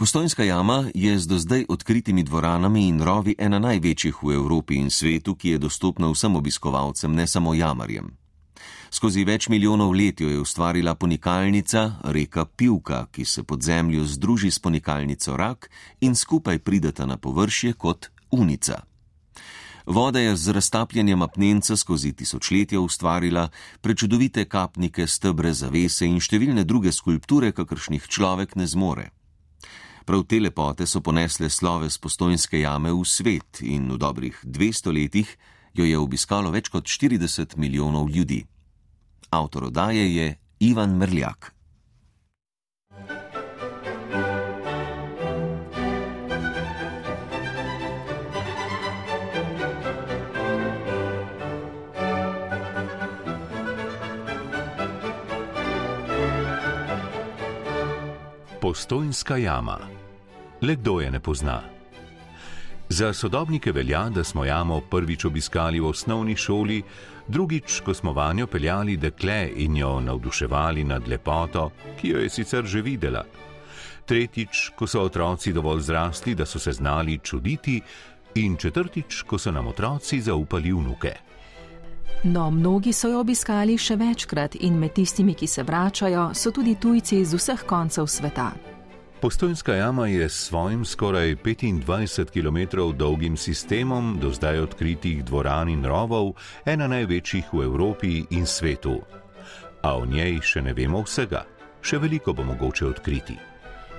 Postojnska jama je z do zdaj odkritimi dvoranami in rovi ena največjih v Evropi in svetu, ki je dostopna vsem obiskovalcem, ne samo jamarjem. Skozi več milijonov let jo je ustvarila ponikalnica reka Pivka, ki se pod zemljo združi s ponikalnico Rak in skupaj prideta na površje kot unica. Voda je z raztapljanjem apnenca skozi tisočletja ustvarila prečudovite kapnike, stebre, zavese in številne druge skulpture, kakršnih človek ne zmore. Prav te lepote so ponesle slove z postojnske jame v svet in v dobrih 200 letih jo je obiskalo več kot 40 milijonov ljudi. Avtor odaje je Ivan Mrljak. Postojnska jama. Le kdo je ne pozna? Za sodobnike velja, da smo jamo prvič obiskali v osnovni šoli, drugič, ko smo vanjo peljali dekle in jo navduševali nad lepoto, ki jo je sicer že videla, tretjič, ko so otroci dovolj zrasli, da so se znali čuditi, in četrtič, ko so nam otroci zaupali vnuke. No, mnogi so jo obiskali še večkrat in med tistimi, ki se vračajo, so tudi tujci iz vseh koncev sveta. Postojnska jama je s svojim skoraj 25 km dolgim sistemom do zdaj odkritih dvoran in rovov ena največjih v Evropi in svetu. A o njej še ne vemo vsega, še veliko bo mogoče odkriti.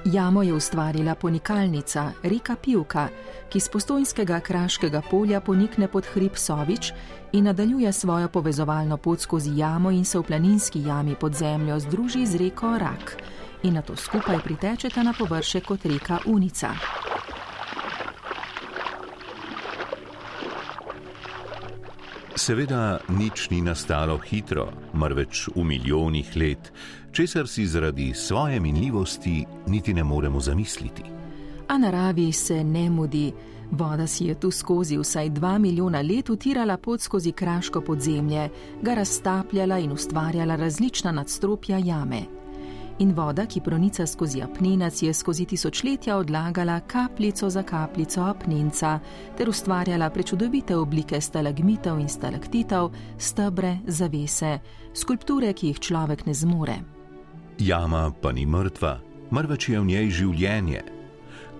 Jamo je ustvarila ponikalnica Rika Pivka, ki z postojnskega kraškega polja ponikne pod hrib Sovič in nadaljuje svojo povezovalno pot skozi jamo in se v planinski jami pod zemljo združi z reko Rak in na to skupaj pritečeta na površje kot reka Unica. Seveda nič ni nastalo hitro, marveč v milijonih let, česar si zaradi svoje minljivosti niti ne moremo zamisliti. A naravi se ne mudi, voda si je tu skozi vsaj dva milijona let utirala pot skozi kraško podzemlje, ga raztapljala in ustvarjala različna nadstropja jame in voda, ki pronica skozi apnenac, je skozi tisočletja odlagala kapljico za kapljico apnenca ter ustvarjala prečudovite oblike stalagmitov in stalaktitov, stebre, zavese, skulpture, ki jih človek ne zmore. Jama pa ni mrtva, mrveč je v njej življenje.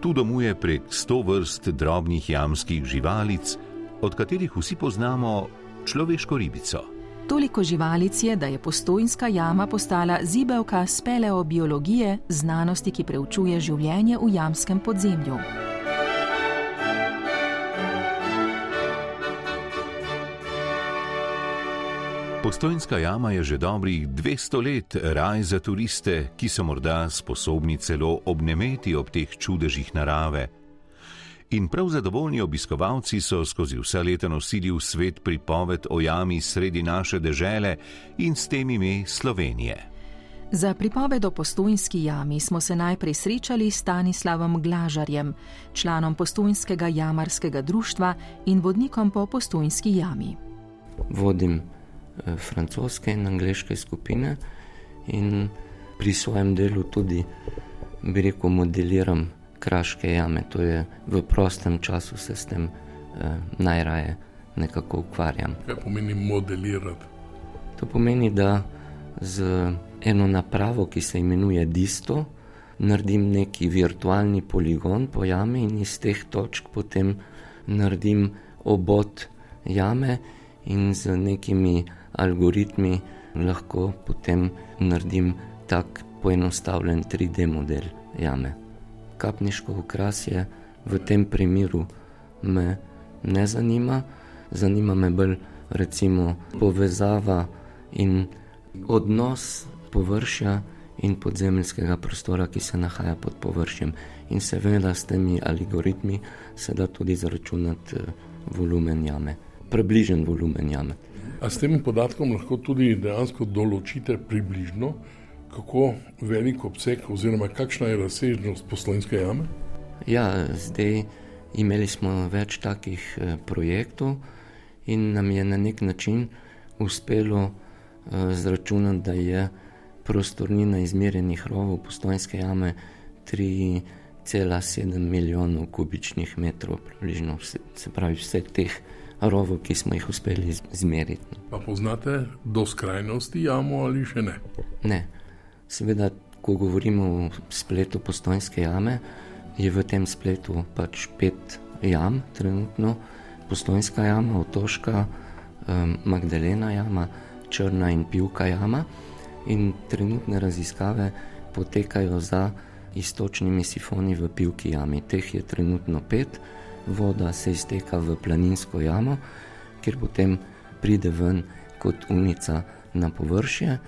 Tu domuje prek sto vrst drobnih jamskih živalic, od katerih vsi poznamo človeško ribico. Toliko živalic je, da je postojnska jama postala zibelka speleobiologije, znanosti, ki preučuje življenje v jamskem podzemlju. Postojnska jama je že dobrih 200 let raj za turiste, ki so morda sposobni celo obnemeti ob teh čudežih narave. In prav zadovoljni obiskovalci so skozi vse leta nosili v svet pripoved o jami sredi naše dežele in s tem ime Slovenije. Za pripoved o postojnski jami smo se najprej srečali s Stanislavom Glažarjem, članom postojnskega jamarskega društva in vodnikom po postojnski jami. Vodim eh, francoske in angliške skupine in pri svojem delu tudi, bi rekel, modeliram kraške jame, to je v prostem času se s tem eh, najraje nekako ukvarjam. Kaj pomeni modelirati? To pomeni, da z eno napravo, ki se imenuje Disto, naredim neki virtualni poligon po jami in iz teh točk potem naredim obot jame in z nekimi algoritmi lahko potem naredim tak poenostavljen 3D model jame kapniško okrasje v tem primeru me ne zanima, zanima me bolj recimo povezava in odnos površja in podzemljskega prostora, ki se nahaja pod površjem. In seveda s temi algoritmi se da tudi zaračunati eh, volumen jame, približen volumen jame. A s tem podatkom lahko tudi dejansko določite približno, kako velik obseg, oziroma kakšna je razsežnost poslovinske jame? Ja, zdaj imeli smo več takih eh, projektov in nam je na nek način uspelo eh, zračunati, da je prostornina izmerjenih rovov poslovinske jame 3,7 milijonov kubičnih metrov, približno, se pravi vseh teh rovov, ki smo jih uspeli izmeriti. Pa poznate do skrajnosti jamo ali še ne? Ne. Seveda, ko govorimo o spletu postojnske jame, je v tem spletu pač pet jam, trenutno postojnska jama, otoška, Magdalena jama, črna in pivka jama. In trenutne raziskave potekajo za istočnimi sifoni v pivki jami. Teh je trenutno pet, voda se izteka v planinsko jamo, kjer potem pride ven kot unica na površje,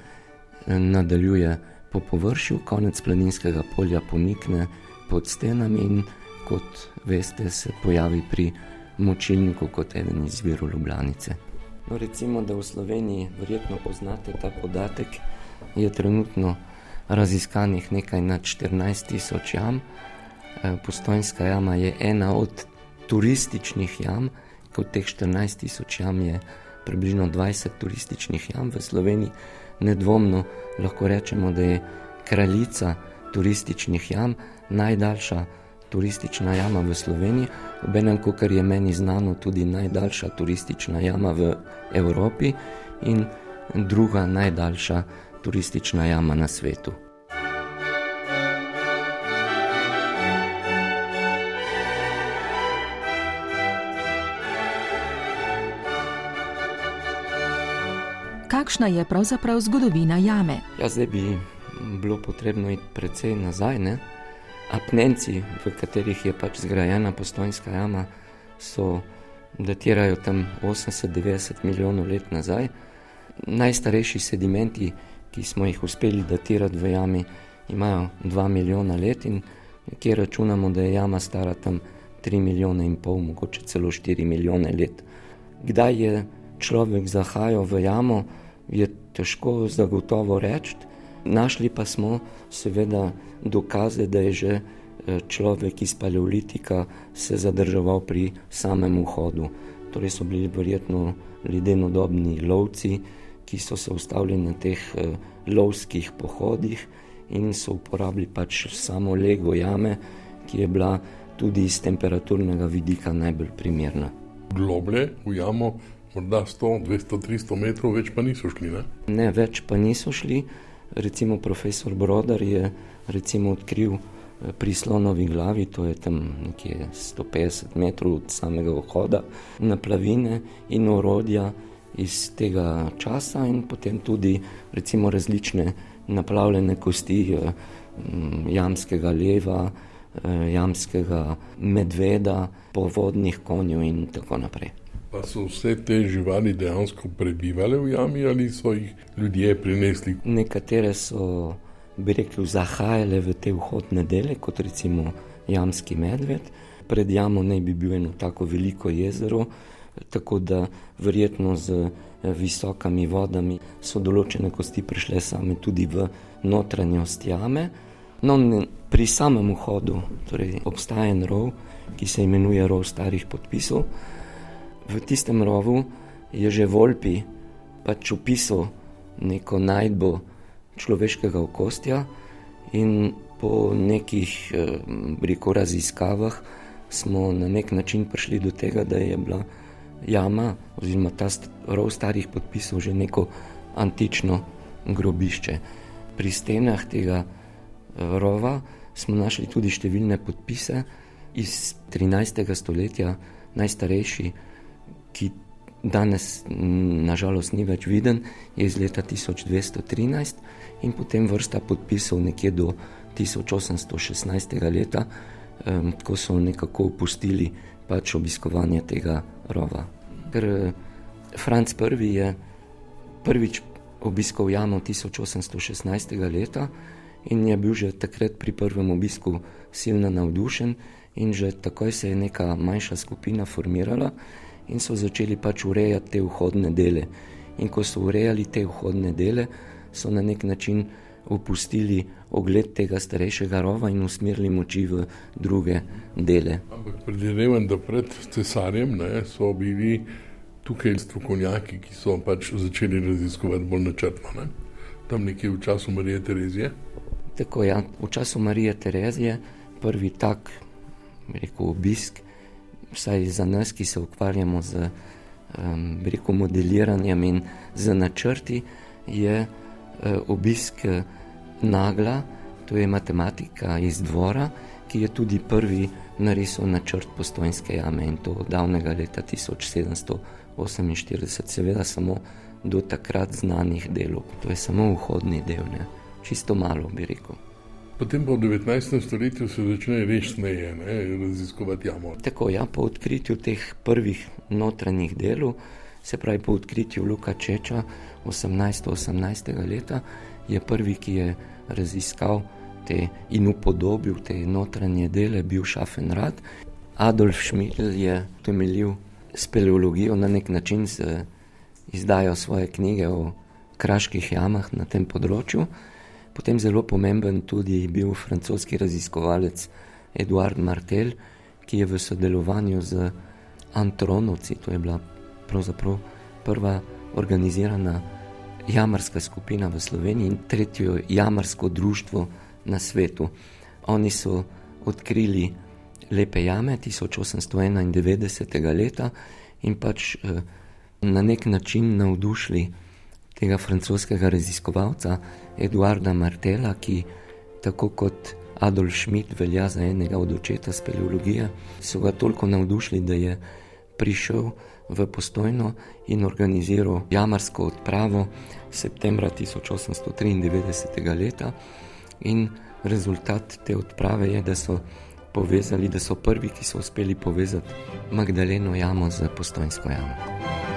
nadaljuje po površju, konec planinskega polja ponikne pod stenami in kot veste, se pojavi pri močilniku kot eden iz virov Ljubljanice. No, recimo, da v Sloveniji verjetno poznate ta podatek, je trenutno raziskanih nekaj nad 14 tisoč jam. E, Postojnska jama je ena od turističnih jam, kot teh 14 tisoč jam je približno 20 turističnih jam v Sloveniji. Nedvomno lahko rečemo, da je kraljica turističnih jam, najdaljša turistična jama v Sloveniji, obenem, kot je meni znano, tudi najdaljša turistična jama v Evropi in druga najdaljša turistična jama na svetu. Kakšna je pravzaprav zgodovina jame? Ja, zdaj bi bilo potrebno iti precej nazaj. Ne? Apnenci, v katerih je pač zgrajena postojnska jama, so datirajo tam 80-90 milijonov let nazaj. Najstarejši sedimenti, ki smo jih uspeli datirati v jami, imajo 2 milijona let in kjer računamo, da je jama stara tam 3 milijone in pol, mogoče celo 4 milijone let. Kdaj je človek zahajal v jamo, je težko zagotovo reči. Našli pa smo seveda dokaze, da je že eh, človek iz paleolitika se zadrževal pri samem vhodu. Torej so bili verjetno ledenodobni lovci, ki so se ustavili na teh eh, lovskih pohodih in so uporabili pač samo lego jame, ki je bila tudi iz temperaturnega vidika najbolj primerna. Globlje v jamo, morda 100, 200, 300 metrov, več pa niso šli. Ne, ne več pa niso šli. Recimo profesor Brodar je recimo odkril eh, pri slonovi glavi, to je tam nekje 150 metrov od samega vhoda, naplavine in orodja iz tega časa in potem tudi recimo različne naplavljene kosti eh, jamskega leva, eh, jamskega medveda, povodnih konjev in tako naprej. Pa so vse te živali dejansko prebivale v jami ali so jih ljudje prinesli? Nekatere so, bi rekel, zahajale v te vhodne dele, kot recimo jamski medved. Pred jamo naj bi bil eno tako veliko jezero, tako da verjetno z eh, visokimi vodami so določene kosti prišle same tudi v notranjost jame. No, pri samem vhodu torej, obstaja en rov, ki se imenuje rov starih podpisov v tistem rovu je že Volpi pač upisal neko najdbo človeškega okostja in po nekih briko eh, raziskavah smo na nek način prišli do tega, da je bila jama oziroma ta rov starih podpisov že neko antično grobišče. Pri stenah tega eh, rova smo našli tudi številne podpise iz 13. stoletja, najstarejši ki danes nažalost ni več viden, je iz leta 1213 in potem vrsta podpisov nekje do 1816. leta, ko so nekako opustili pač obiskovanje tega rova. Ker eh, Franc I. je prvič obiskal jamo 1816. leta in je bil že takrat pri prvem obisku silno navdušen in že takoj se je neka manjša skupina formirala in so začeli pač urejati te vhodne dele. In ko so urejali te vhodne dele, so na nek način opustili ogled tega starejšega rova in usmerili moči v druge dele. Ampak predvidevam, da pred cesarjem ne, so bili tukaj strokovnjaki, ki so pač začeli raziskovati bolj načrtno. Ne? Tam nekje v času Marije Terezije. Tako je, ja, v času Marije Terezije prvi tak, rekel, obisk, vsaj za nas, ki se ukvarjamo z um, rekel, modeliranjem in z načrti, je uh, obisk uh, Nagla, to je matematika iz dvora, ki je tudi prvi narisal načrt postojnske jame in to davnega leta 1748, seveda samo do takrat znanih delov. To je samo vhodni del, ne? čisto malo bi rekel. Potem po 19. stoletju se začne resneje raziskovati jamo. Tako, ja, po odkritju teh prvih notranjih delov, se pravi po odkritju Luka Čeča 1818. leta, je prvi, ki je raziskal te in upodobil te notranje dele, bil Šafenrad. Adolf Schmidl je temeljil speleologijo na nek način z izdajo svoje knjige o kraških jamah na tem področju. Potem zelo pomemben tudi bil francoski raziskovalec Eduard Martel, ki je v sodelovanju z Antronovci, to je bila pravzaprav prva organizirana jamarska skupina v Sloveniji in tretjo jamarsko društvo na svetu. Oni so odkrili lepe jame 1891. leta in pač eh, na nek način navdušili tega francoskega raziskovalca Eduarda Martela, ki tako kot Adolf Schmidt velja za enega od očeta speleologije, so ga toliko navdušili, da je prišel v postojno in organiziral jamarsko odpravo septembra 1893. leta. In rezultat te odprave je, da so povezali, da so prvi, ki so uspeli povezati Magdaleno jamo z postojnsko jamo.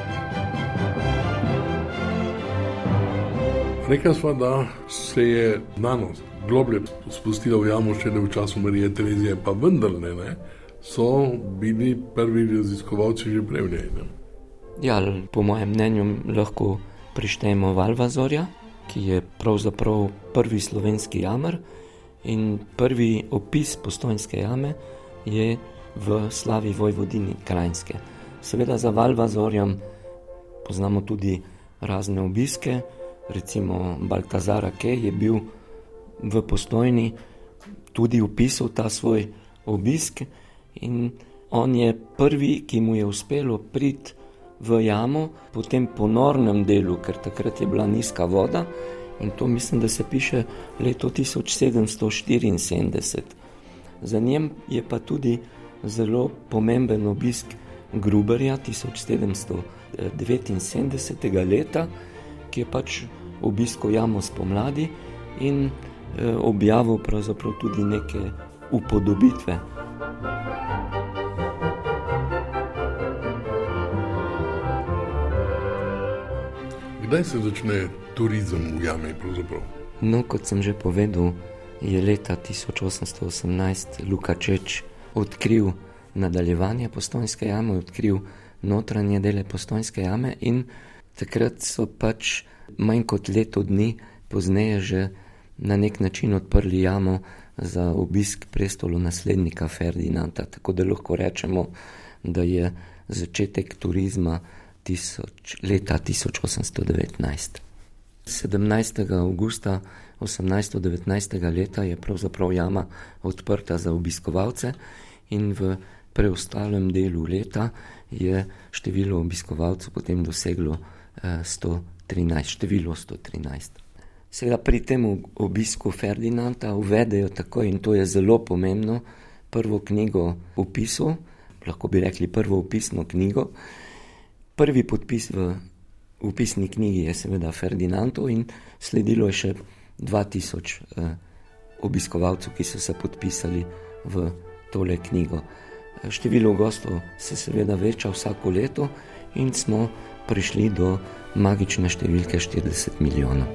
Rekla smo, da se je znanost globlje spustila v jamo še v času Marije Terezije, pa vendar ne, ne so bili prvi raziskovalci že prej v njej. Ja, po mojem mnenju lahko prištejemo Valvazorja, ki je pravzaprav prvi slovenski jamar in prvi opis postojnske jame je v slavi Vojvodini Krajinske. Seveda za Valvazorjem poznamo tudi razne obiske, recimo Baltazara Kej je bil v postojni tudi opisal ta svoj obisk in on je prvi, ki mu je uspelo priti v jamo, po nornem delu, ker takrat je bila nizka voda in to mislim, da se piše leto 1774. Za njem je pa tudi zelo pomemben obisk Gruberja 1779. leta, ki je pač obiskal jamo spomladi in eh, objavil pravzaprav tudi neke upodobitve. Kdaj se začne turizem v jami? No, kot sem že povedal, je leta 1818 Lukačeč odkril nadaljevanje postojnske jame, odkril notranje dele postojnske jame in takrat so pač manj kot leto dni pozneje že na nek način odprli jamo za obisk prestolu naslednika Ferdinanda. Tako da lahko rečemo, da je začetek turizma tisoč, leta 1819. 17. augusta 1819. leta je pravzaprav jama odprta za obiskovalce in v preostalem delu leta je število obiskovalcev potem doseglo 113, eh, število 113. Seveda pri tem obisku Ferdinanda uvedejo tako in to je zelo pomembno, prvo knjigo opisov, lahko bi rekli prvo opisno knjigo, Prvi podpis v upisni knjigi je seveda Ferdinando in sledilo je še 2000 eh, obiskovalcev, ki so se podpisali v tole knjigo. Eh, število gostov se seveda veča vsako leto in smo prišli do magične številke 40 milijonov.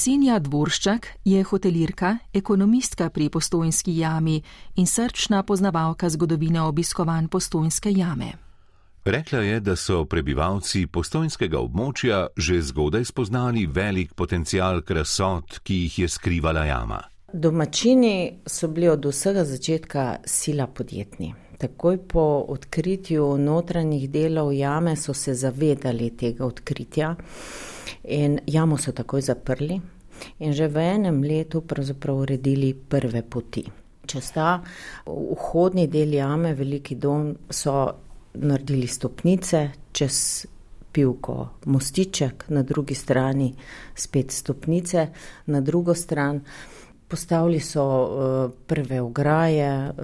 Ksenija Dvorščak je hotelirka, ekonomistka pri postojnski jami in srčna poznavalka zgodovine obiskovanj postojnske jame. Rekla je, da so prebivalci postojnskega območja že zgodaj spoznali velik potencial krasot, ki jih je skrivala jama. Domačini so bili od vsega začetka sila podjetni. Takoj po odkritju notranjih delov jame so se zavedali tega odkritja in jamo so takoj zaprli in že v enem letu pravzaprav uredili prve poti. Čez ta vhodni del jame, veliki dom, so naredili stopnice, čez pivko mostiček, na drugi strani spet stopnice, na drugo stran. Postavili so uh, prve ograje uh,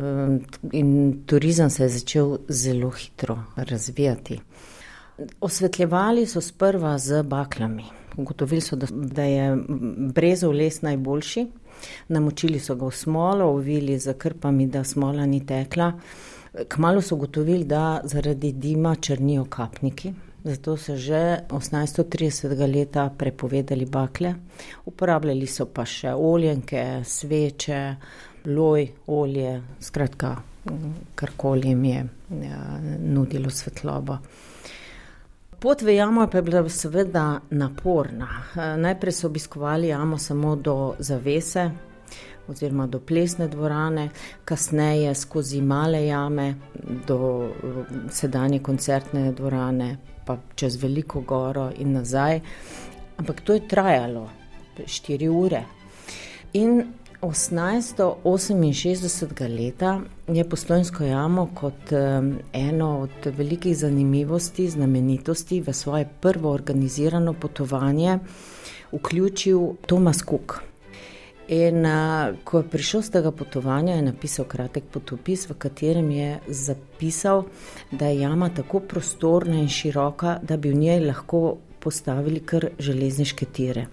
in turizem se je začel zelo hitro razvijati. Osvetljevali so sprva z baklami. Ugotovili so, da, da je brezov les najboljši. Namočili so ga v smolo, uvili z krpami, da smola ni tekla. Kmalo so ugotovili, da zaradi dima črnijo kapniki. Zato so že 1830. leta prepovedali bakle, uporabljali so pa še oljenke, sveče, loj, olje, skratka, karkoli jim je ja, nudilo svetlobo. Pot v jamo pa je bila seveda naporna. Najprej so obiskovali jamo samo do zavese oziroma do plesne dvorane, kasneje skozi male jame do sedanje koncertne dvorane, pa čez veliko goro in nazaj. Ampak to je trajalo 4 ure. In 1868. leta je postojnsko jamo kot eno od velikih zanimivosti, znamenitosti v svoje prvo organizirano potovanje vključil Thomas Cook. In a, ko je prišel z tega potovanja, je napisal kratek potopis, v katerem je zapisal, da je jama tako prostorna in široka, da bi v njej lahko postavili kar železniške tire.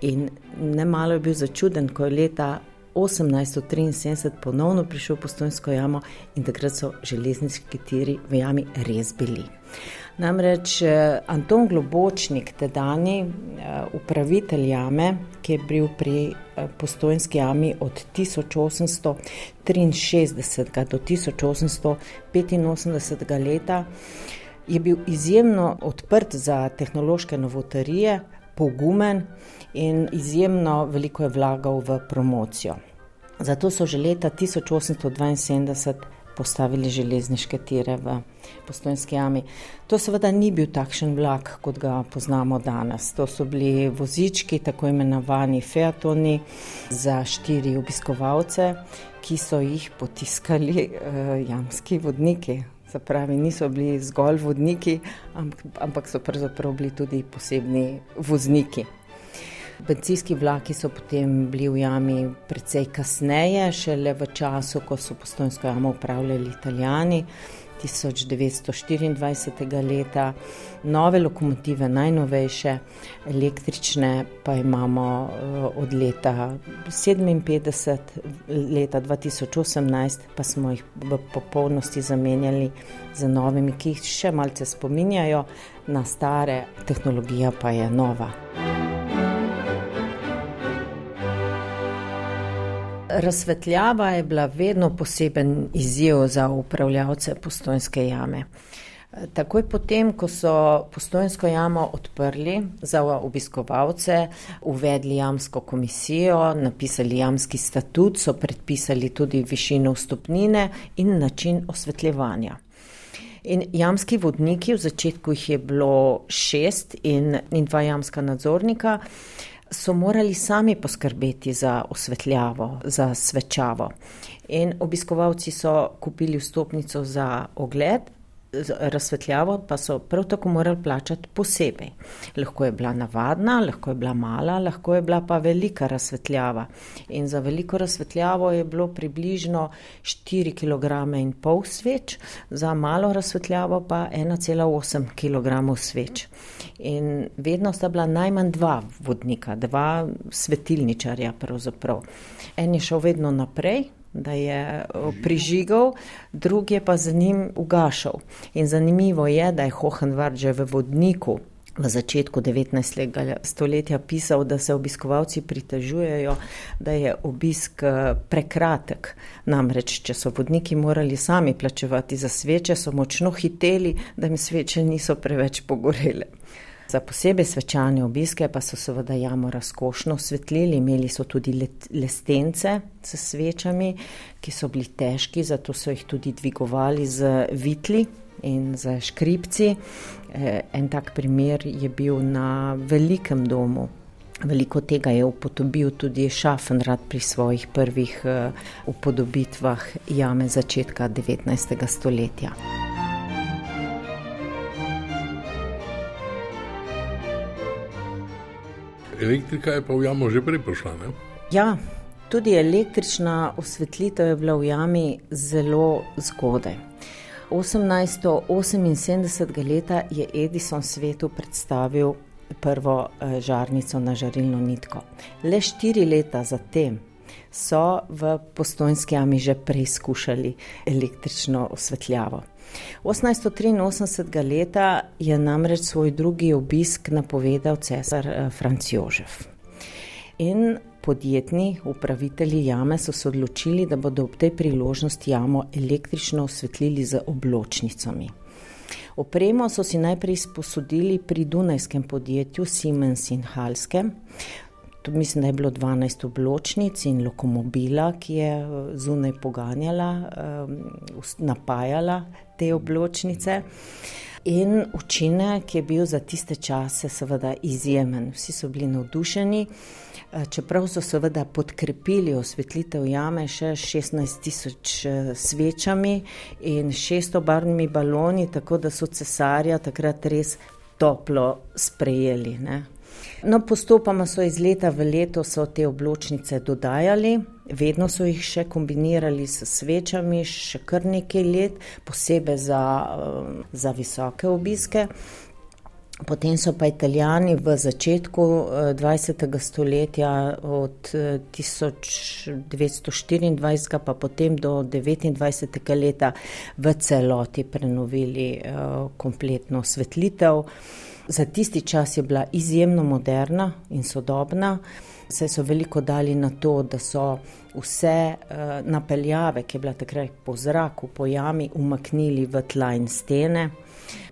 In ne malo je bil začuden, ko je leta 1873 ponovno prišel v postojnsko jamo in takrat so železniški tiri v jami res bili. Namreč eh, Anton Globočnik, tedajni eh, upravitelj jame, ki je bil pri postojnski jami od 1863 do 1885 leta, je bil izjemno odprt za tehnološke novotarije, pogumen in izjemno veliko je vlagal v promocijo. Zato so že leta 1872 postavili železniške tire v postojnski jami. To seveda ni bil takšen vlak, kot ga poznamo danes. To so bili vozički, tako imenovani featoni za štiri obiskovalce, ki so jih potiskali uh, jamski vodniki. Pravi, niso bili zgolj vodniki, ampak so pravzaprav bili tudi posebni vozniki. Bencinski vlaki so potem bili v jami precej kasneje, šele v času, ko so postojnsko jamo upravljali italijani. 1924. leta, nove lokomotive, najnovejše, električne, pa imamo eh, od leta 57, leta 2018, pa smo jih v popolnosti zamenjali z novimi, ki jih še malce spominjajo na stare, tehnologija pa je nova. Razsvetljava je bila vedno poseben izziv za upravljavce postojnske jame. Takoj potem, ko so postojnsko jamo odprli za obiskovalce, uvedli jamsko komisijo, napisali jamski statut, so predpisali tudi višino vstopnine in način osvetljevanja. In jamski vodniki, v začetku jih je bilo šest in, in dva jamska nadzornika, so morali sami poskrbeti za osvetljavo, za svečavo. In obiskovalci so kupili vstopnico za ogled, razsvetljavo pa so prav tako morali plačati posebej. Lahko je bila navadna, lahko je bila mala, lahko je bila pa velika razsvetljava. In za veliko razsvetljavo je bilo približno 4 kg in pol sveč, za malo razsvetljavo pa 1,8 kg sveč. In vedno sta bila najmanj dva vodnika, dva svetilničarja pravzaprav. En je šel vedno naprej, da je prižigal, drugi je pa za njim ugašal. In zanimivo je, da je Hohenvard že v vodniku v začetku 19. stoletja pisal, da se obiskovalci pritežujejo, da je obisk prekratek. Namreč, če so vodniki morali sami plačevati za sveče, so močno hiteli, da jim sveče niso preveč pogorele. Za posebej svečane obiske pa so seveda jamo razkošno osvetlili, imeli so tudi lestence s svečami, ki so bili težki, zato so jih tudi dvigovali z vitli in z škripci. Eh, en tak primer je bil na velikem domu. Veliko tega je upodobil tudi Šafenrad pri svojih prvih eh, upodobitvah jame začetka 19. stoletja. Elektrika je pa v jamo že prej prišla. Ne? Ja, tudi električna osvetlitev je bila v jami zelo zgodaj. 1878. leta je Edison svetu predstavil prvo eh, žarnico na žarilno nitko. Le štiri leta zatem so v postojnski jami že preizkušali električno osvetljavo. 1883. leta je namreč svoj drugi obisk napovedal cesar eh, Franc Jožef. In podjetni upravitelji jame so se odločili, da bodo ob tej priložnosti jamo električno osvetlili z obločnicami. Opremo so si najprej sposodili pri Dunajskem podjetju Siemens in Halske. Tu mislim, da je bilo 12 obločnic in lokomobila, ki je eh, zunaj poganjala, napajala te obločnice. In učinek je bil za tiste čase seveda izjemen. Vsi so bili navdušeni, eh, čeprav so seveda podkrepili osvetlitev jame še 16 tisoč eh, svečami in 600 barvnimi baloni, tako da so cesarja takrat res toplo sprejeli. Ne. No, postopoma so iz leta v leto te obločnice dodajali, vedno so jih še kombinirali s svečami, še kar nekaj let, posebej za, eh, za visoke obiske. Potem so pa Italijani v začetku 20. Eh, stoletja, od 1924, eh, pa potem do 29. leta, v celoti prenovili kompletno osvetlitev. Za tisti čas je bila izjemno moderna in sodobna. Vse so veliko dali na to, da so vse uh, napeljave, ki je bila takrat po zraku, po jami, umaknili v tla in stene.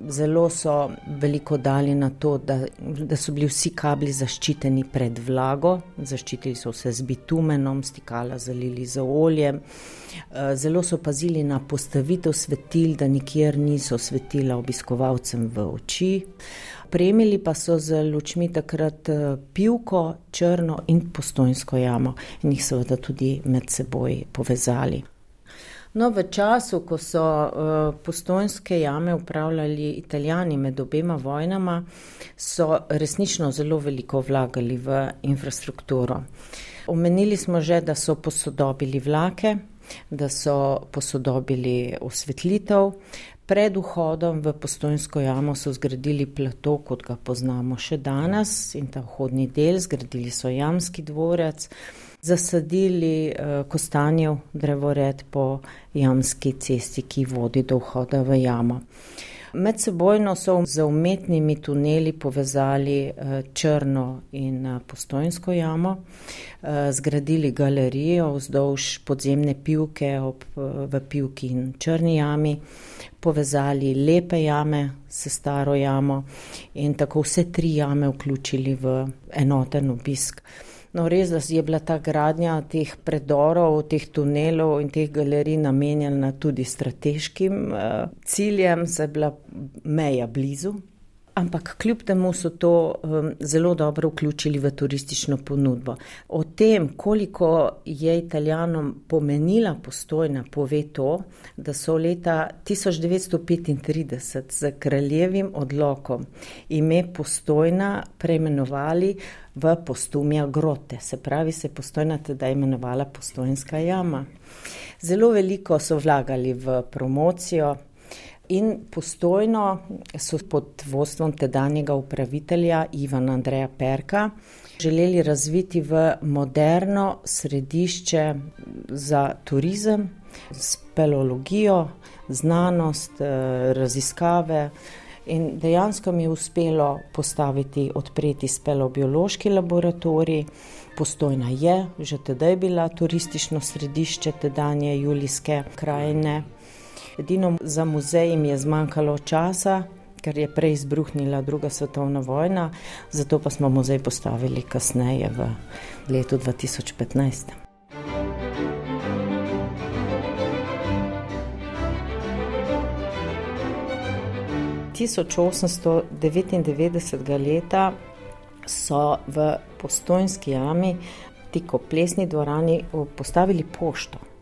Zelo so veliko dali na to, da, da so bili vsi kabli zaščiteni pred vlago, zaščitili so se z bitumenom, stikala zalili z oljem. Eh, zelo so pazili na postavitev svetil, da nikjer niso svetila obiskovalcem v oči. Opremili pa so z lučmi takrat eh, pivko, črno in postojnsko jamo in jih seveda tudi med seboj povezali. No, v času, ko so uh, postojnske jame upravljali italijani med obema vojnama, so resnično zelo veliko vlagali v infrastrukturo. Omenili smo že, da so posodobili vlake, da so posodobili osvetlitev, Pred vhodom v postojnsko jamo so zgradili plato, kot ga poznamo še danes, in ta vhodni del, zgradili so jamski dvorec, zasadili uh, kostanjev drevored po jamski cesti, ki vodi do vhoda v jamo. Medsebojno so z umetnimi tuneli povezali uh, črno in uh, postojnsko jamo, uh, zgradili galerijo vzdolž podzemne pivke ob, v pivki in črni jami povezali lepe jame s staro jamo in tako vse tri jame vključili v enoten obisk. No, res je bila ta gradnja teh predorov, teh tunelov in teh galerij namenjena tudi strateškim uh, ciljem, saj je bila meja blizu, Ampak kljub temu so to um, zelo dobro vključili v turistično ponudbo. O tem, koliko je italijanom pomenila postojna, pove to, da so leta 1935 z kraljevim odlokom ime postojna preimenovali v postumja grote. Se pravi, se je postojna teda imenovala postojnska jama. Zelo veliko so vlagali v promocijo. In postojno so pod vodstvom tedanjega upravitelja Ivana Andreja Perka želeli razviti v moderno središče za turizem, speleologijo, znanost, eh, raziskave. In dejansko mi je uspelo postaviti, odpreti speleobiološki laboratorij. Postojna je, že tedaj bila turistično središče tedanje Julijske krajine. Edino za muzej jim je zmanjkalo časa, ker je prej izbruhnila druga svetovna vojna, zato pa smo muzej postavili kasneje v letu 2015. Tisoč osemsto devetindevetdesetega leta so v Postojnski jami, tik ob plesni dvorani, postavili pošto.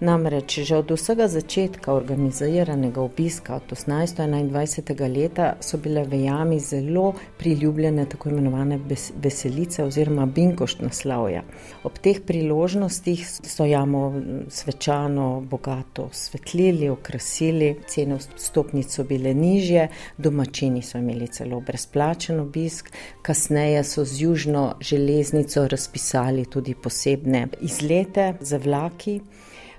Namreč že od vsega začetka organiziranega obiska od osemnajststo enaindvajsetega leta so bile v jami zelo priljubljene tako imenovane veselice oziroma binkošt na slavje. Ob teh priložnostih so jamo svečano, bogato osvetlili, okrasili, cene vstopnic so bile nižje, domačini so imeli celo brezplačen obisk, kasneje so z južno železnico razpisali tudi posebne izlete z vlaki.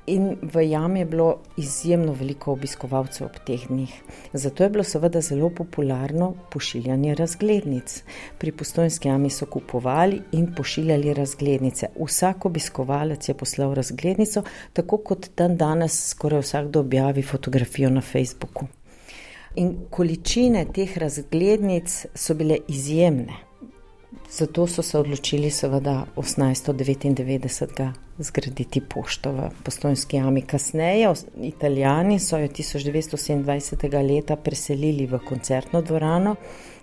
In v jami je bilo izjemno veliko obiskovalcev ob teh dneh. Zato je bilo seveda zelo popularno pošiljanje razglednic. Pri Postojnski jami so kupovali in pošiljali razglednice. Vsak obiskovalec je poslal razglednico, tako kot dan danes skoraj vsakdo objavi fotografijo na Facebooku. In količine teh razglednic so bile izjemne. Zato so se odločili seveda osemnajststo devetindevetdesetega zgraditi pošto v Postojnski jami. Kasneje, Italijani so jo tisoč devetsto sedemindvajsetega leta preselili v koncertno dvorano,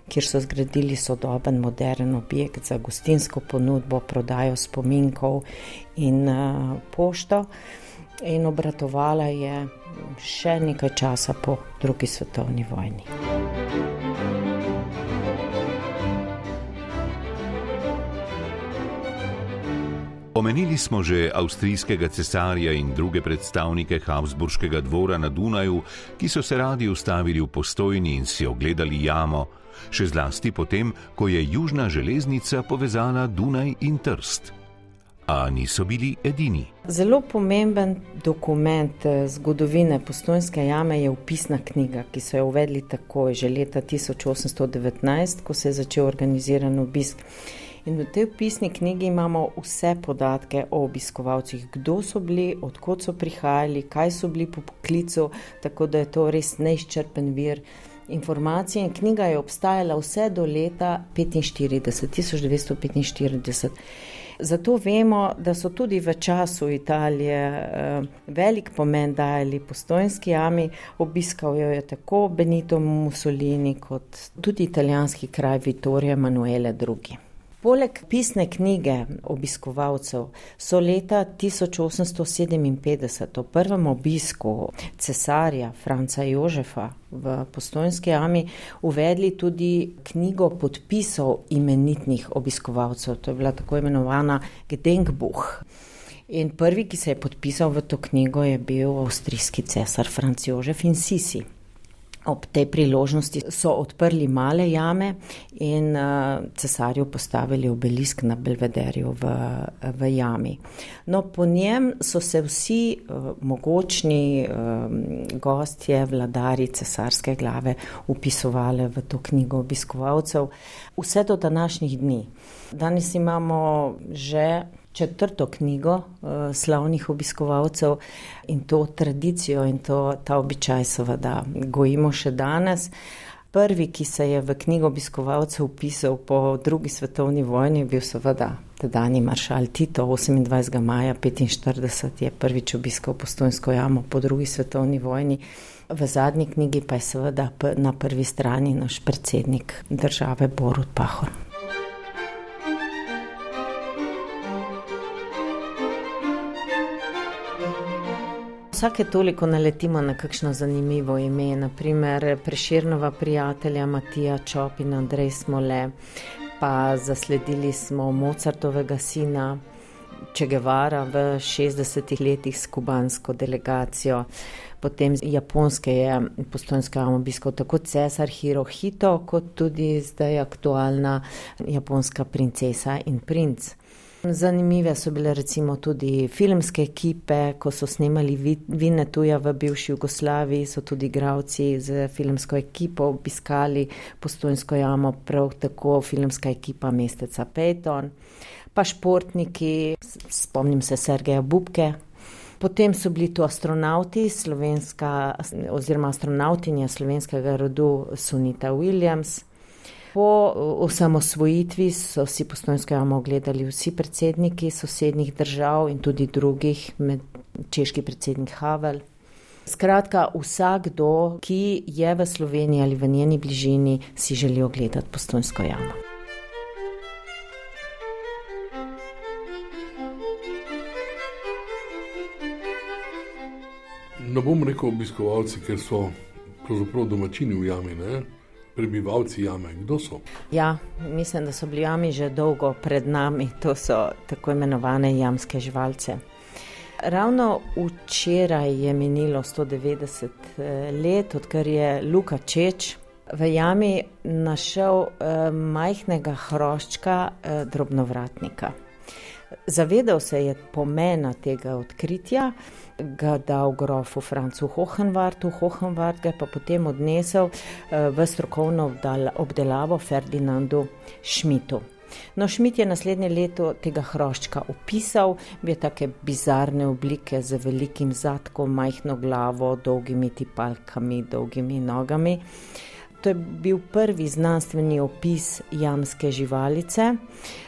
kjer so zgradili sodoben, moderen objekt za gostinsko ponudbo, prodajo spominkov in pošto. In obratovala je še nekaj časa po drugi svetovni vojni. Omenili smo že avstrijskega cesarja in druge predstavnike Habsburškega dvora na Dunaju, ki so se radi ustavili v postojni in si ogledali jamo, še zlasti potem, ko je južna železnica povezala Dunaj in Trst. A niso bili edini. Zelo pomemben dokument eh, zgodovine Postojnske jame je upisna knjiga, ki so jo uvedli takoj, že leta tisoč osemsto devetnajst, ko se je začel organiziran obisk. In v tej pisni knjigi imamo vse podatke o obiskovalcih, kdo so bili, odkot so prihajali, kaj so bili po poklicu, tako da je to res neizčrpen vir informacij. In knjiga je obstajala vse do leta petinštirideset, tisoč devetsto petinštirideset. Zato vemo, da so tudi v času Italije velik pomen dajali Postojnski jami, obiskal jo je tako Benito Mussolini kot tudi italijanski kralj Vittorio Emanuele Drugi. Poleg pisne knjige obiskovalcev so leta tisoč osemsto sedeminpetdeset ob prvem obisku cesarja Franca Jožefa v Postojnski jami uvedli tudi knjigo podpisov imenitnih obiskovalcev, to je bila tako imenovana Gedenkbuch. In prvi, ki se je podpisal v to knjigo, je bil avstrijski cesar Franc Jožef in Sisi. Ob tej priložnosti so odprli male jame in cesarju postavili obelisk na Belvederju v, v jami. No, po njem so se vsi mogočni gostje, vladarji cesarske glave vpisovali v to knjigo obiskovalcev vse do današnjih dni. Danes imamo že četrto knjigo slavnih obiskovalcev in to tradicijo in to, ta običaj seveda gojimo še danes. Prvi, ki se je v knjigo obiskovalcev vpisal po drugi svetovni vojni, je bil seveda tedanji maršal Tito, osemindvajsetega maja petinštirideset je prvič obiskal Postojnsko jamo po drugi svetovni vojni. V zadnji knjigi pa je seveda na prvi strani naš predsednik države, Borut Pahor. Vsake toliko naletimo na kakšno zanimivo ime, na primer Prešernova prijatelja Matija Čop in Andrej Smole, pa zasledili smo Mozartovega sina Che Guevara v šestdesetih letih s kubansko delegacijo. Potem z Japonske je Postojnsko jamo obiskal tako cesar Hirohito kot tudi zdaj aktualna japonska princesa in princ. Zanimive so bile recimo tudi filmske ekipe, ko so snemali Winnetuja v bivši Jugoslaviji, so tudi igralci s filmsko ekipo obiskali Postojnsko jamo, prav tako filmska ekipa mesteca Peyton. Pa športniki, spomnim se Sergeja Bubke, Potem so bili to astronauti, slovenska, oziroma astronautinja slovenskega rodu Sunita Williams. Po osamosvojitvi so si postojnsko jamo ogledali vsi predsedniki sosednjih držav in tudi drugih, med češki predsednik Havel. Skratka, vsakdo, ki je v Sloveniji ali v njeni bližini, si želi ogledati postojnsko jamo. Ne bom rekel obiskovalci, ker so pravzaprav domačini v jami. Ne? Prebivalci jame. Kdo so? Ja, mislim, da so bili jami že dolgo pred nami, to so tako imenovane jamske živalce. Ravno včeraj je minilo 190 eh, let, odkar je Luka Čeč v jami našel eh, majhnega hroščka eh, drobnovratnika. Zavedal se je pomena tega odkritja, ga dal grofu Francu Hohenvartu, Hohenvart ga je pa potem odnesel eh, v strokovno obdelavo Ferdinandu Šmitu. No, Šmit je naslednje leto tega hroščka opisal, bil take bizarne oblike z velikim zadkom, majhno glavo, dolgimi tipalkami, dolgimi nogami. To je bil prvi znanstveni opis jamske živalice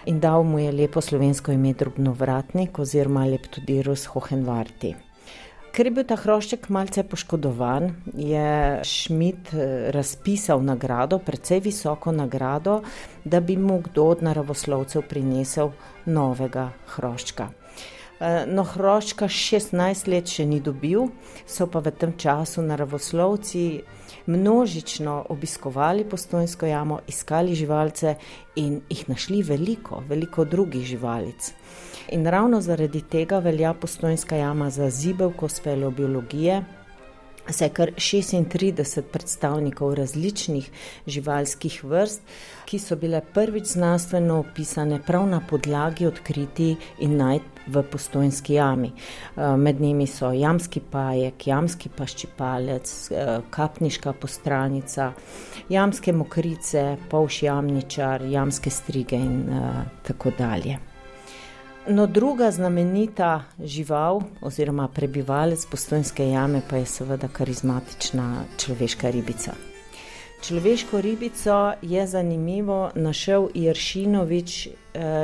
in dal mu je lepo slovensko ime drobnovratnik oziroma leptodirus hohenvarti. Ker je bil ta hrošček malce poškodovan, je Šmit eh, razpisal nagrado, precej visoko nagrado, da bi mu kdo od naravoslovcev prinesel novega hroščka. Eh, no, hroščka 16 let še ni dobil, so pa v tem času naravoslovci množično obiskovali postojnsko jamo, iskali živalce in jih našli veliko, veliko drugih živalic. In ravno zaradi tega velja postojnska jama za zibelko speleobiologije, se je kar 36 predstavnikov različnih živalskih vrst, ki so bile prvič znanstveno opisane prav na podlagi odkriti in najd v postojnski jami. Eh, med njimi so jamski pajek, jamski paščipalec, eh, kapniška postranica, jamske mokrice, polš jamničar, jamske strige in uh, tako dalje. No, druga znamenita žival oziroma prebivalec postojnske jame pa je seveda karizmatična človeška ribica. Človeško ribico je zanimivo našel Jeršinovič eh,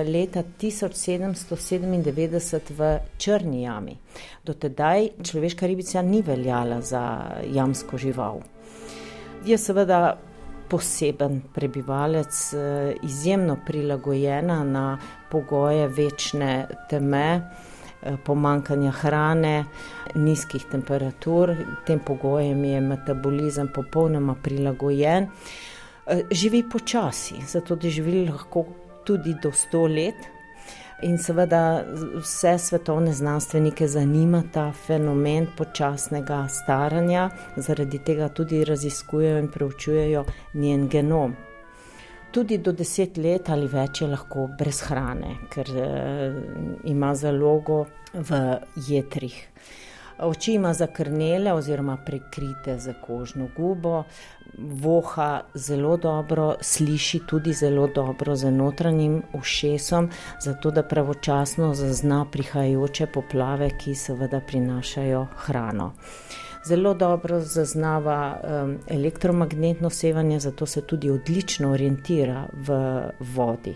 leta 1797 v Črni jami. Do tedaj človeška ribica ni veljala za jamsko žival. Je seveda poseben prebivalec, eh, izjemno prilagojena na pogoje večne teme, pomankanja hrane, nizkih temperatur. Tem pogojem je metabolizem popolnoma prilagojen. Eh, živi počasi, zato da živi lahko tudi do 100 let. In seveda vse svetovne znanstvenike zanima ta fenomen počasnega staranja, zaradi tega tudi raziskujejo in preučujejo njen genom. Tudi do deset let ali več je lahko brez hrane, ker eh, ima zalogo v jedrih. Oči ima zakrnele oziroma prekrite za kožno gubo, voha zelo dobro, sliši tudi zelo dobro z notranjim ušesom, zato da pravočasno zazna prihajajoče poplave, ki seveda prinašajo hrano. Zelo dobro zaznava um, elektromagnetno sevanje, zato se tudi odlično orientira v vodi.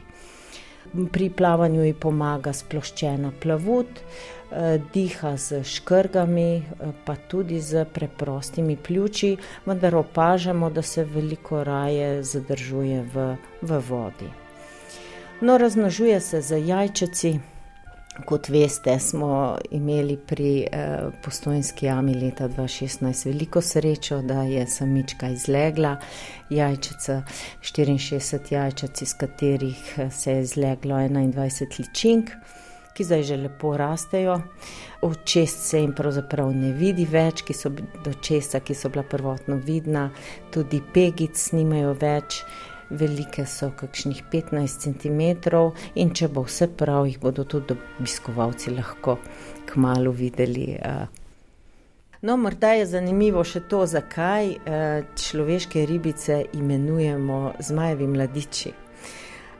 Pri plavanju ji pomaga sploščena plavut. Eh, diha z škrgami, eh, pa tudi z preprostimi pljuči, vendar opažamo, da se veliko raje zadržuje v, v vodi. No, raznožuje se z jajčici. Kot veste, smo imeli pri eh, postojnski jami leta 2016 veliko srečo, da je samička izlegla, jajčica, 64 jajčic, iz katerih eh, se je izleglo 21 ličink ki zdaj že lepo rastejo. Očes se jim pravzaprav ne vidi več, ki so do česa, ki so bila prvotno vidna, tudi pegic snimajo več. Velike so kakšnih 15 cm, in če bo vse prav, jih bodo tudi obiskovalci lahko kmalo videli. No, morda je zanimivo še to, zakaj človeške ribice imenujemo zmajevi mladiči.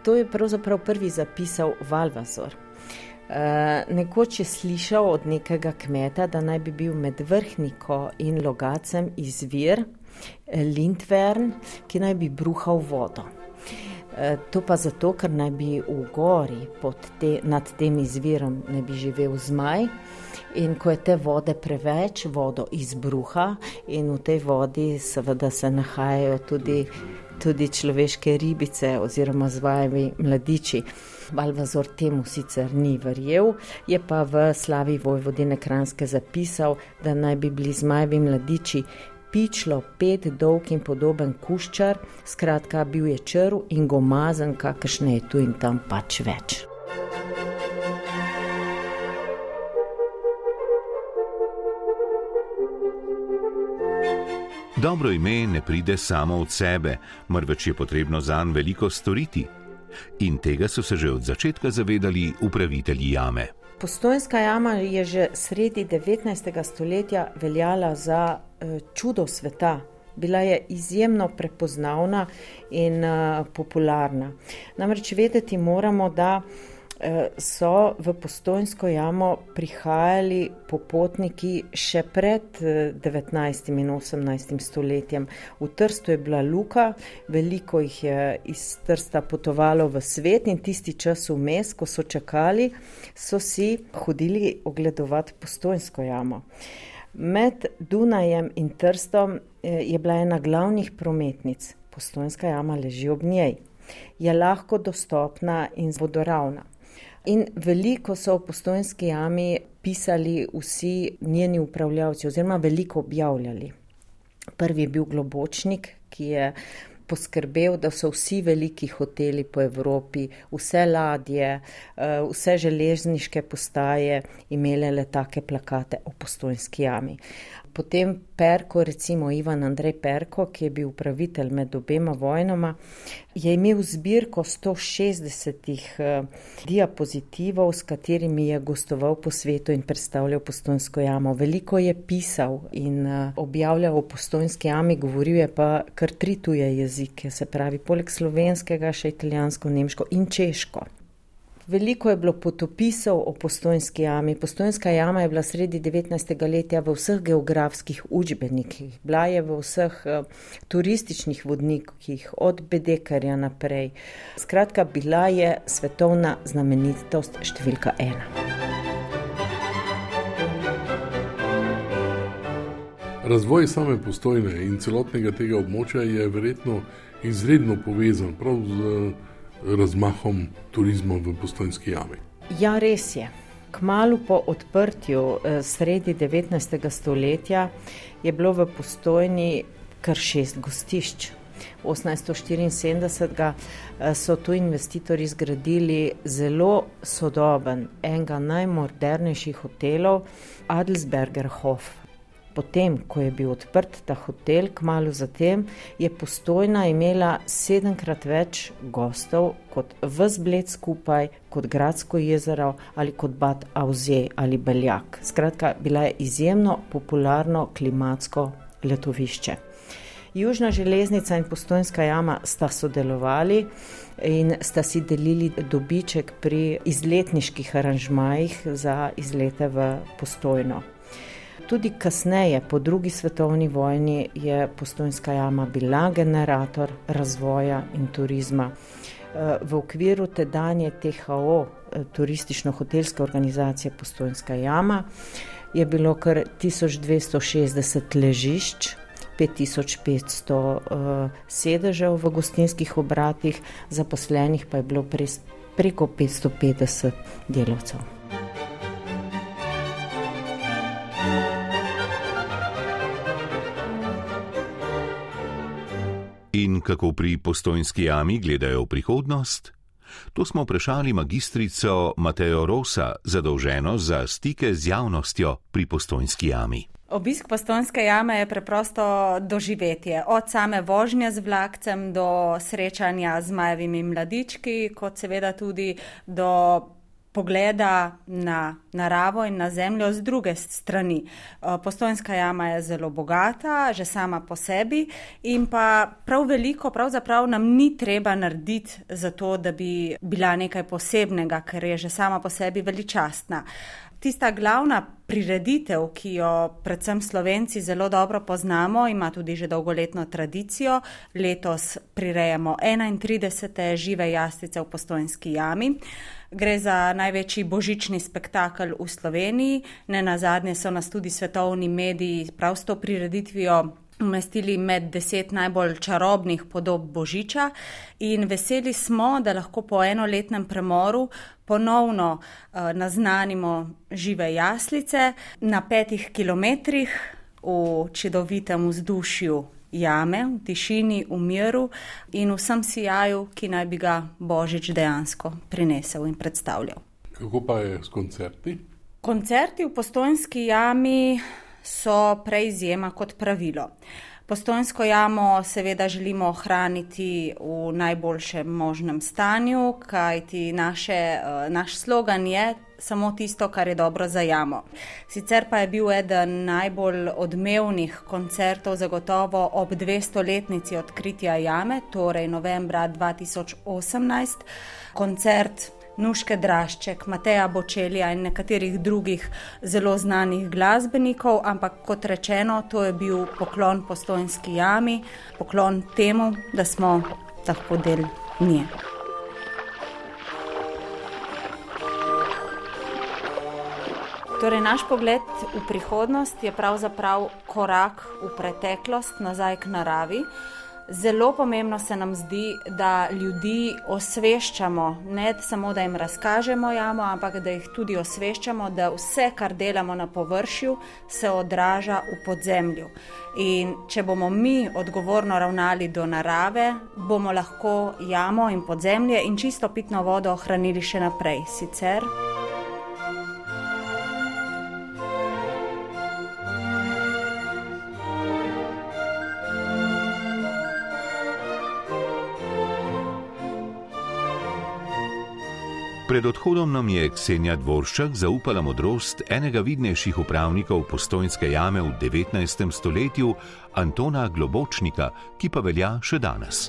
To je pravzaprav prvi zapisal Valvazor. nekoč je slišal od nekega kmeta, da naj bi bil med vrhniko in logacem izvir Lindvern, ki naj bi bruhal vodo. To pa zato, ker naj bi v gori te, nad tem izvirom ne bi živel zmaj. In ko je te vode preveč, vodo izbruha, in v tej vodi, seveda, se nahajajo tudi, tudi človeške ribice oziroma zvajavi mladiči. Balvazor temu sicer ni verjel, je pa v slavi Vojvodine Kranske zapisal, da naj bi bili zmajevi mladiči pičlo, pet dolg in podoben kuščar, skratka, bil je črl in gomazen, kakršne je tu in tam pač več. Dobro ime ne pride samo od sebe, marveč je potrebno za njega veliko storiti. In tega so se že od začetka zavedali upravitelji jame. Postojnska jama je že sredi 19. stoletja veljala za uh, čudo sveta. Bila je izjemno prepoznavna in uh, popularna. Namreč vedeti moramo, da so v postojnsko jamo prihajali popotniki še pred 19. in 18. stoletjem. V Trstu je bila luka, veliko jih je iz Trsta potovalo v svet in tisti čas vmes, ko so čakali, so si hodili ogledovati postojnsko jamo. Med Dunajem in Trstom je bila ena glavnih prometnic. Postojnska jama leži ob njej. Je lahko dostopna in vodoravna. In veliko so v postojnski jami pisali vsi njeni upravljavci, oziroma veliko objavljali. Prvi je bil Globočnik, ki je poskrbel, da so vsi veliki hoteli po Evropi, vse ladje, eh, vse železniške postaje imele le take plakate o postojnski jami. Potem Perko, recimo Ivan Andrej Perko, ki je bil upravitelj med obema vojnama, je imel zbirko 160 uh, diapozitivov, s katerimi je gostoval po svetu in predstavljal postojnsko jamo. Veliko je pisal in uh, objavljal o postojnski jami, govoril je pa kar tri tuje jezike, se pravi poleg slovenskega še italijansko, nemško in češko. Veliko je bilo potopisov o postojnski jami. Postojnska jama je bila sredi 19. stoletja v vseh geografskih učbenikih, bila je v vseh uh, turističnih vodnikih, od Bedekarja naprej. Skratka, bila je svetovna znamenitost številka ena. Razvoj same postojne in celotnega tega območja je verjetno izredno povezan prav z razmahom turizma v postojnski jami. Ja, res je. Kmalo po odprtju eh, sredi 19. stoletja je bilo v postojni kar šest gostišč. 1874 eh, so tu investitorji zgradili zelo sodoben, enega najmodernejših hotelov, Adelsberger Hof. Potem, ko je bil odprt ta hotel, kmalo zatem, je postojna imela sedemkrat več gostov kot vzbled skupaj, kot Gradsko jezero ali kot Bad Auze ali Beljak. Skratka, bila je izjemno popularno klimatsko letovišče. Južna železnica in postojnska jama sta sodelovali in sta si delili dobiček pri izletniških aranžmajih za izlete v postojno. Tudi kasneje, po drugi svetovni vojni, je postojnska jama bila generator razvoja in turizma. Eh, v okviru tedanje THO, eh, turistično-hotelske organizacije Postojnska jama, je bilo kar 1260 ležišč, 5500 uh, sedežev v gostinskih obratih, zaposlenih pa je bilo preko 550 delavcev. In kako pri postojnski jami gledajo v prihodnost? To smo vprašali magistrico Matejo Rosa, zadolženo za stike z javnostjo pri postojnski jami. Obisk postojnske jame je preprosto doživetje. Od same vožnje z vlakcem do srečanja z majevimi mladički, kot seveda tudi do pogleda na naravo in na zemljo z druge strani. Eh, Postojnska jama je zelo bogata, že sama po sebi in pa prav veliko pravzaprav nam ni treba narediti za to, da bi bila nekaj posebnega, ker je že sama po sebi veličastna. Tista glavna prireditev, ki jo predvsem slovenci zelo dobro poznamo, ima tudi že dolgoletno tradicijo. Letos prirejamo 31. žive jastice v postojnski jami. Gre za največji božični spektakel v Sloveniji, ne na zadnje so nas tudi svetovni mediji prav s to prireditvijo umestili med deset najbolj čarobnih podob Božiča in veseli smo, da lahko po enoletnem premoru ponovno uh, naznanimo žive jaslice na petih kilometrih v čudovitem vzdušju jame, v tišini, v miru in vsem sijaju, ki naj bi ga Božič dejansko prinesel in predstavljal. Kako pa je s koncerti? Koncerti v postojnski jami so prej izjema kot pravilo. Postojnsko jamo seveda želimo ohraniti v najboljšem možnem stanju, kajti naše, eh, naš slogan je samo tisto, kar je dobro za jamo. Sicer pa je bil eden najbolj odmevnih koncertov zagotovo ob 200-letnici odkritja jame, torej novembra 2018, koncert Nuške Drašček, Mateja Bočelja in nekaterih drugih zelo znanih glasbenikov, ampak kot rečeno, to je bil poklon postojnski jami, poklon temu, da smo lahko del nje. Torej, naš pogled v prihodnost je pravzaprav korak v preteklost, nazaj k naravi. Zelo pomembno se nam zdi, da ljudi osveščamo, ne samo da jim razkažemo jamo, ampak da jih tudi osveščamo, da vse, kar delamo na površju, se odraža v podzemlju. In če bomo mi odgovorno ravnali do narave, bomo lahko jamo in podzemlje in čisto pitno vodo ohranili še naprej. Sicer. Pred odhodom nam je Ksenija Dvorščak zaupala modrost enega vidnejših upravnikov postojnske jame v 19. stoletju, Antona Globočnika, ki pa velja še danes.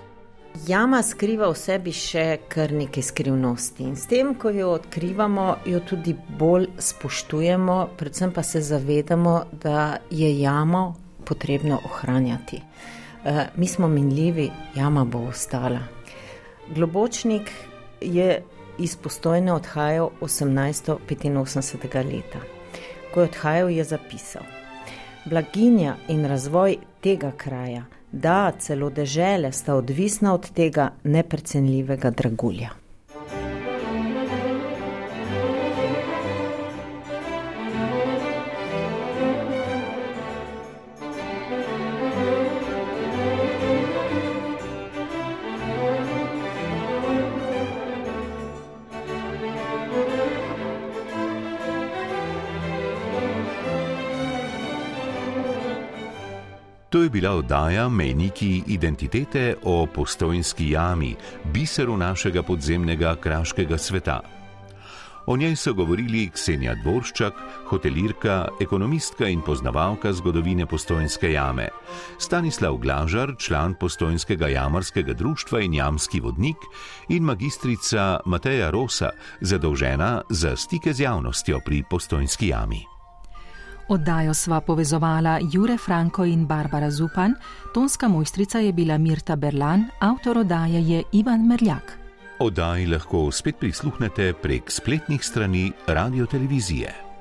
Jama skriva v sebi še kar nekaj skrivnosti in s tem, ko jo odkrivamo, jo tudi bolj spoštujemo, predvsem pa se zavedamo, da je jamo potrebno ohranjati. E, mi smo minljivi, jama bo ostala. Globočnik je iz postojne odhajal 1885. leta. Ko je odhajal, je zapisal: Blaginja in razvoj tega kraja, da celo dežele, sta odvisna od tega neprecenljivega dragulja. To je bila oddaja Mejniki identitete o postojnski jami, biseru našega podzemnega kraškega sveta. O njej so govorili Ksenija Dvorščak, hotelirka, ekonomistka in poznavalka zgodovine postojnske jame, Stanislav Glažar, član postojnskega jamarskega društva in jamski vodnik, in magistrica Mateja Rosa, zadolžena za stike z javnostjo pri postojnski jami. Oddajo sva povezovala Jure Franko in Barbara Zupan, tonska mojstrica je bila Mirta Berlan, avtor oddaje je Ivan Merljak. Oddaji lahko spet prisluhnete prek spletnih strani Radio Televizije.